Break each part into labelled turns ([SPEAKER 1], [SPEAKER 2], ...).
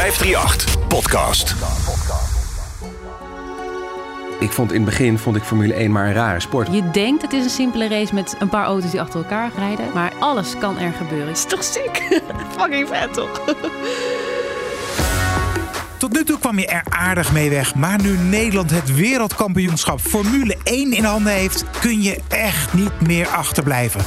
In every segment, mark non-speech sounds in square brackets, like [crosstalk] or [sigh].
[SPEAKER 1] 538 Podcast.
[SPEAKER 2] Ik vond in het begin vond ik Formule 1 maar een rare sport.
[SPEAKER 3] Je denkt het is een simpele race met een paar auto's die achter elkaar rijden. Maar alles kan er gebeuren.
[SPEAKER 4] is toch sick? [laughs] Fucking vet toch?
[SPEAKER 5] Tot nu toe kwam je er aardig mee weg. Maar nu Nederland het wereldkampioenschap Formule 1 in handen heeft, kun je echt niet meer achterblijven.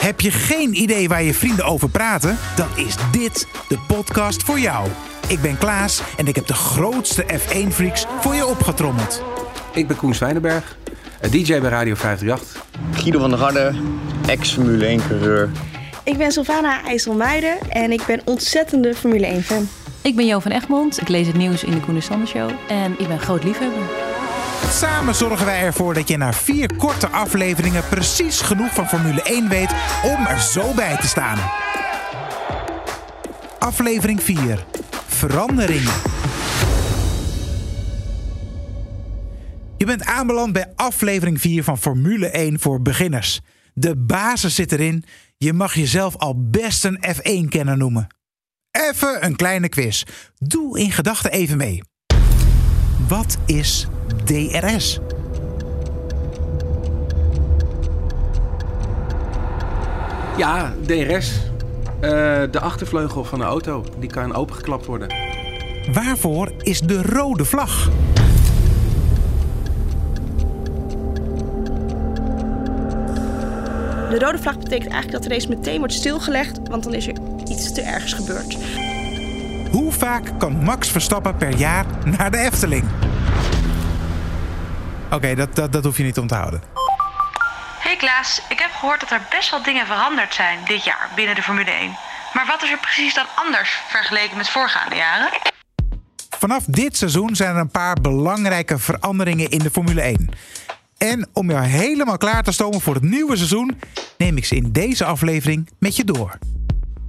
[SPEAKER 5] Heb je geen idee waar je vrienden over praten? Dan is dit de podcast voor jou. Ik ben Klaas en ik heb de grootste F1-freaks voor je opgetrommeld.
[SPEAKER 2] Ik ben Koen Zwijnenberg, DJ bij Radio 538.
[SPEAKER 6] Guido van der Garde, ex-Formule 1-coureur.
[SPEAKER 4] Ik ben Sylvana IJsselmuiden en ik ben ontzettende Formule 1 fan.
[SPEAKER 3] Ik ben Jo van Egmond. Ik lees het nieuws in de Koen Sander Show. En ik ben groot liefhebber.
[SPEAKER 5] Samen zorgen wij ervoor dat je na vier korte afleveringen precies genoeg van Formule 1 weet om er zo bij te staan. Aflevering 4. Veranderingen. Je bent aanbeland bij aflevering 4 van Formule 1 voor beginners. De basis zit erin. Je mag jezelf al best een F1-kenner noemen. Even een kleine quiz. Doe in gedachten even mee. Wat is DRS?
[SPEAKER 2] Ja, DRS. Eh, de achtervleugel van de auto. Die kan opengeklapt worden.
[SPEAKER 5] Waarvoor is de rode vlag?
[SPEAKER 4] De rode vlag betekent eigenlijk dat de race meteen wordt stilgelegd, want dan is er iets te ergs gebeurd.
[SPEAKER 5] Hoe vaak kan Max Verstappen per jaar naar de Efteling? Oké, dat, dat, dat hoef je niet te onthouden.
[SPEAKER 7] Hey Klaas, ik heb gehoord dat er best wel dingen veranderd zijn dit jaar binnen de Formule 1. Maar wat is er precies dan anders vergeleken met voorgaande jaren?
[SPEAKER 5] Vanaf dit seizoen zijn er een paar belangrijke veranderingen in de Formule 1. En om jou helemaal klaar te stomen voor het nieuwe seizoen, neem ik ze in deze aflevering met je door.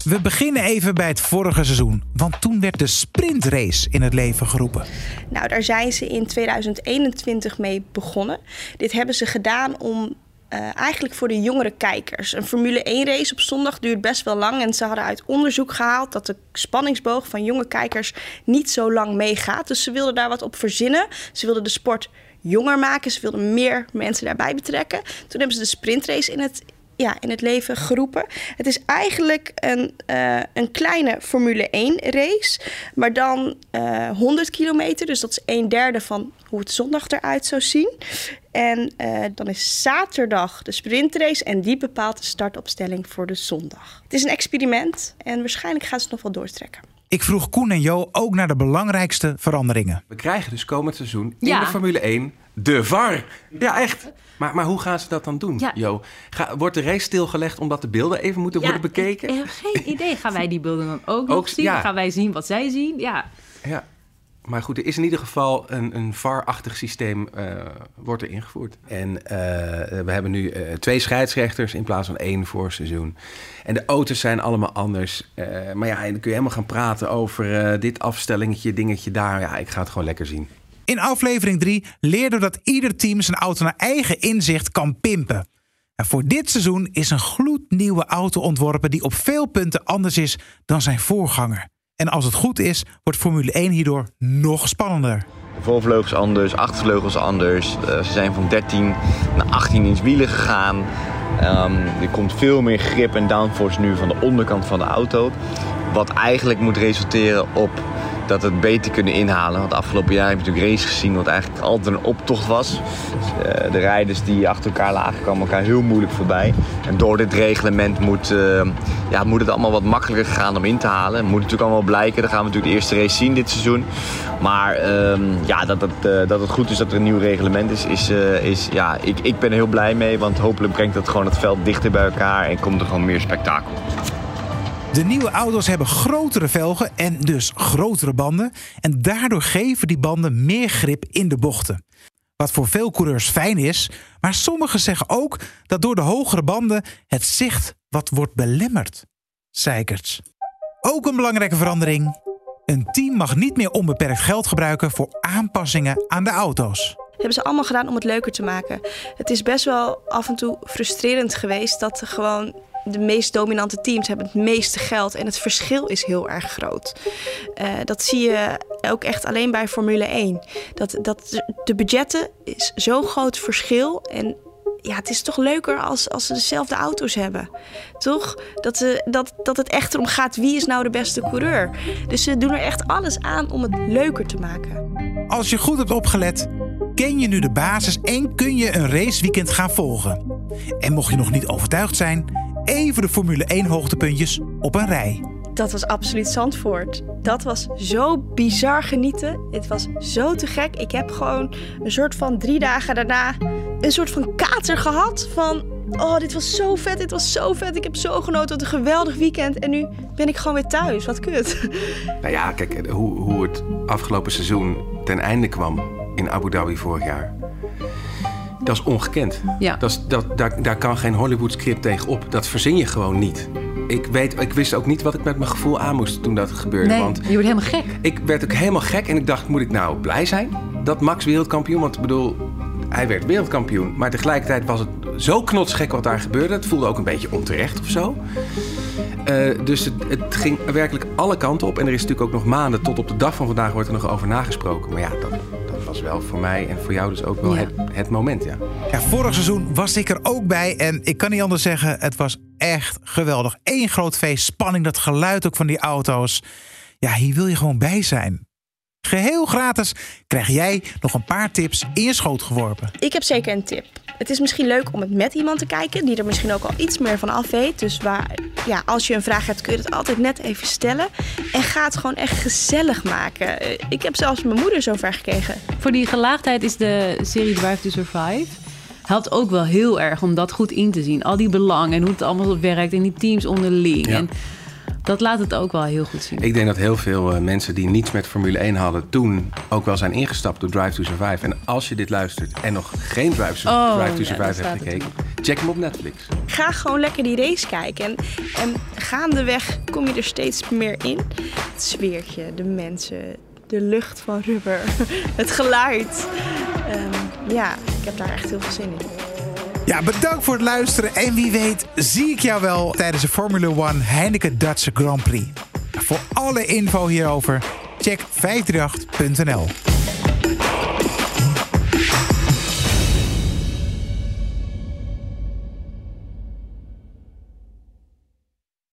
[SPEAKER 5] We beginnen even bij het vorige seizoen, want toen werd de sprintrace in het leven geroepen.
[SPEAKER 4] Nou, daar zijn ze in 2021 mee begonnen. Dit hebben ze gedaan om uh, eigenlijk voor de jongere kijkers. Een Formule 1 race op zondag duurt best wel lang. En ze hadden uit onderzoek gehaald dat de spanningsboog van jonge kijkers niet zo lang meegaat. Dus ze wilden daar wat op verzinnen. Ze wilden de sport jonger maken. Ze wilden meer mensen daarbij betrekken. Toen hebben ze de sprintrace in het, ja, in het leven geroepen. Het is eigenlijk een, uh, een kleine Formule 1 race, maar dan uh, 100 kilometer. Dus dat is een derde van hoe het zondag eruit zou zien. En uh, dan is zaterdag de sprintrace en die bepaalt de startopstelling voor de zondag. Het is een experiment en waarschijnlijk gaan ze het nog wel doortrekken.
[SPEAKER 5] Ik vroeg Koen en Jo ook naar de belangrijkste veranderingen.
[SPEAKER 2] We krijgen dus komend seizoen in de Formule 1 de VAR. Ja, echt. Maar, maar hoe gaan ze dat dan doen, ja. Jo? Ga, wordt de race stilgelegd omdat de beelden even moeten
[SPEAKER 3] ja,
[SPEAKER 2] worden bekeken?
[SPEAKER 3] Ik heb geen idee. Gaan wij die beelden dan ook, [laughs] ook nog zien? Ja. Gaan wij zien wat zij zien? Ja.
[SPEAKER 2] Ja. Maar goed, er is in ieder geval een, een VAR-achtig systeem uh, wordt er ingevoerd. En uh, we hebben nu uh, twee scheidsrechters in plaats van één voor seizoen. En de auto's zijn allemaal anders. maar ja, dan kun je helemaal gaan praten over dit afstellingetje, dingetje daar. Ja, ik ga het gewoon lekker zien.
[SPEAKER 5] In aflevering 3 leerden we dat ieder team zijn auto naar eigen inzicht kan pimpen. En voor dit seizoen is een gloednieuwe auto ontworpen die op veel punten anders is dan zijn voorganger. En als het goed is, wordt Formule 1 hierdoor nog spannender.
[SPEAKER 6] De voorvleugels anders, achtervleugels anders. Uh, ze zijn van 13 naar 18 inch wielen gegaan. Um, er komt veel meer grip en downforce nu van de onderkant van de auto. Wat eigenlijk moet resulteren op dat het beter kunnen inhalen. Want afgelopen jaar heb je natuurlijk races gezien wat eigenlijk altijd een optocht was. Dus, uh, de rijders die achter elkaar lagen kwamen elkaar heel moeilijk voorbij. En door dit reglement moet, uh, ja, moet het allemaal wat makkelijker gaan om in te halen. Moet natuurlijk allemaal blijken. Dan gaan we natuurlijk de eerste race zien dit seizoen. Maar uh, ja, dat, dat, uh, dat het goed is dat er een nieuw reglement is, is, is ja, ik, ik ben er heel blij mee. Want hopelijk brengt dat gewoon het veld dichter bij elkaar en komt er gewoon meer spektakel.
[SPEAKER 5] De nieuwe auto's hebben grotere velgen en dus grotere banden. En daardoor geven die banden meer grip in de bochten. Wat voor veel coureurs fijn is, maar sommigen zeggen ook dat door de hogere banden het zicht wat wordt belemmerd. Zeikerts. Ook een belangrijke verandering. Een team mag niet meer onbeperkt geld gebruiken voor aanpassingen aan de auto's.
[SPEAKER 4] Hebben ze allemaal gedaan om het leuker te maken. Het is best wel af en toe frustrerend geweest dat er gewoon de meest dominante teams hebben het meeste geld en het verschil is heel erg groot. Uh, dat zie je ook echt alleen bij Formule 1. Dat, dat de budgetten is zo'n groot verschil en ja, het is toch leuker als, als ze dezelfde auto's hebben. Toch? Dat, ze, dat, dat het echt erom gaat wie is nou de beste coureur. Dus ze doen er echt alles aan om het leuker te maken.
[SPEAKER 5] Als je goed hebt opgelet, ken je nu de basis en kun je een raceweekend gaan volgen. En mocht je nog niet overtuigd zijn, even de Formule 1 hoogtepuntjes op een rij.
[SPEAKER 4] Dat was absoluut Zandvoort. Dat was zo bizar genieten. Het was zo te gek. Ik heb gewoon een soort van drie dagen daarna een soort van kater gehad. Van, oh, dit was zo vet, dit was zo vet. Ik heb zo genoten, wat een geweldig weekend. En nu ben ik gewoon weer thuis. Wat kut. [laughs]
[SPEAKER 2] Nou ja, kijk, hoe, hoe het afgelopen seizoen ten einde kwam in Abu Dhabi vorig jaar. Dat is ongekend.
[SPEAKER 3] Ja.
[SPEAKER 2] Dat is, dat, daar, daar kan geen Hollywood script tegen op. Dat verzin je gewoon niet. Ik, weet, ik wist ook niet wat ik met mijn gevoel aan moest toen dat gebeurde.
[SPEAKER 3] Nee,
[SPEAKER 2] want
[SPEAKER 3] je wordt helemaal gek.
[SPEAKER 2] ik werd ook helemaal gek en ik dacht, moet ik nou blij zijn dat Max wereldkampioen? Want ik bedoel, hij werd wereldkampioen. Maar tegelijkertijd was het zo knotsgek wat daar gebeurde. Het voelde ook een beetje onterecht of zo. Eh, dus het, het ging werkelijk alle kanten op. En er is natuurlijk ook nog maanden tot op de dag van vandaag wordt er nog over nagesproken. Maar ja, dat, dat was wel voor mij en voor jou dus ook wel
[SPEAKER 3] Ja.
[SPEAKER 2] het, het moment, ja.
[SPEAKER 5] Ja, vorig seizoen was ik er ook bij en ik kan niet anders zeggen, het was echt geweldig. Eén groot feest, spanning, dat geluid ook van die auto's. Ja, hier wil je gewoon bij zijn. Geheel gratis krijg jij nog een paar tips in je schoot geworpen.
[SPEAKER 4] Ik heb zeker een tip. Het is misschien leuk om het met iemand te kijken die er misschien ook al iets meer van af weet. Dus waar, ja, als je een vraag hebt, kun je het altijd net even stellen. En ga het gewoon echt gezellig maken. Eh, Ik heb zelfs mijn moeder zover gekregen.
[SPEAKER 3] Voor die gelaagdheid is de serie Drive to Survive. Helpt ook wel heel erg om dat goed in te zien. Al die belangen en hoe het allemaal werkt en die teams onderling.
[SPEAKER 2] Ja.
[SPEAKER 3] En dat laat het ook wel heel goed zien.
[SPEAKER 2] Ik denk dat heel veel eh, mensen die niets met Formule 1 hadden... toen ook wel zijn ingestapt door Drive to Survive. En als je dit luistert en nog geen Drive,
[SPEAKER 3] Oh,
[SPEAKER 2] Drive to
[SPEAKER 3] ja,
[SPEAKER 2] Survive hebt gekeken... check hem op Netflix.
[SPEAKER 4] Ga gewoon lekker die race kijken. En, en gaandeweg kom je er steeds meer in. Het sfeertje, de mensen, de lucht van rubber, [laughs] het geluid. Ehm, ja, ik heb daar echt heel veel zin in.
[SPEAKER 5] Ja, bedankt voor het luisteren en wie weet zie ik jou wel tijdens de Formule 1 Heineken Dutch Grand Prix. Voor alle info hierover check 538.nl.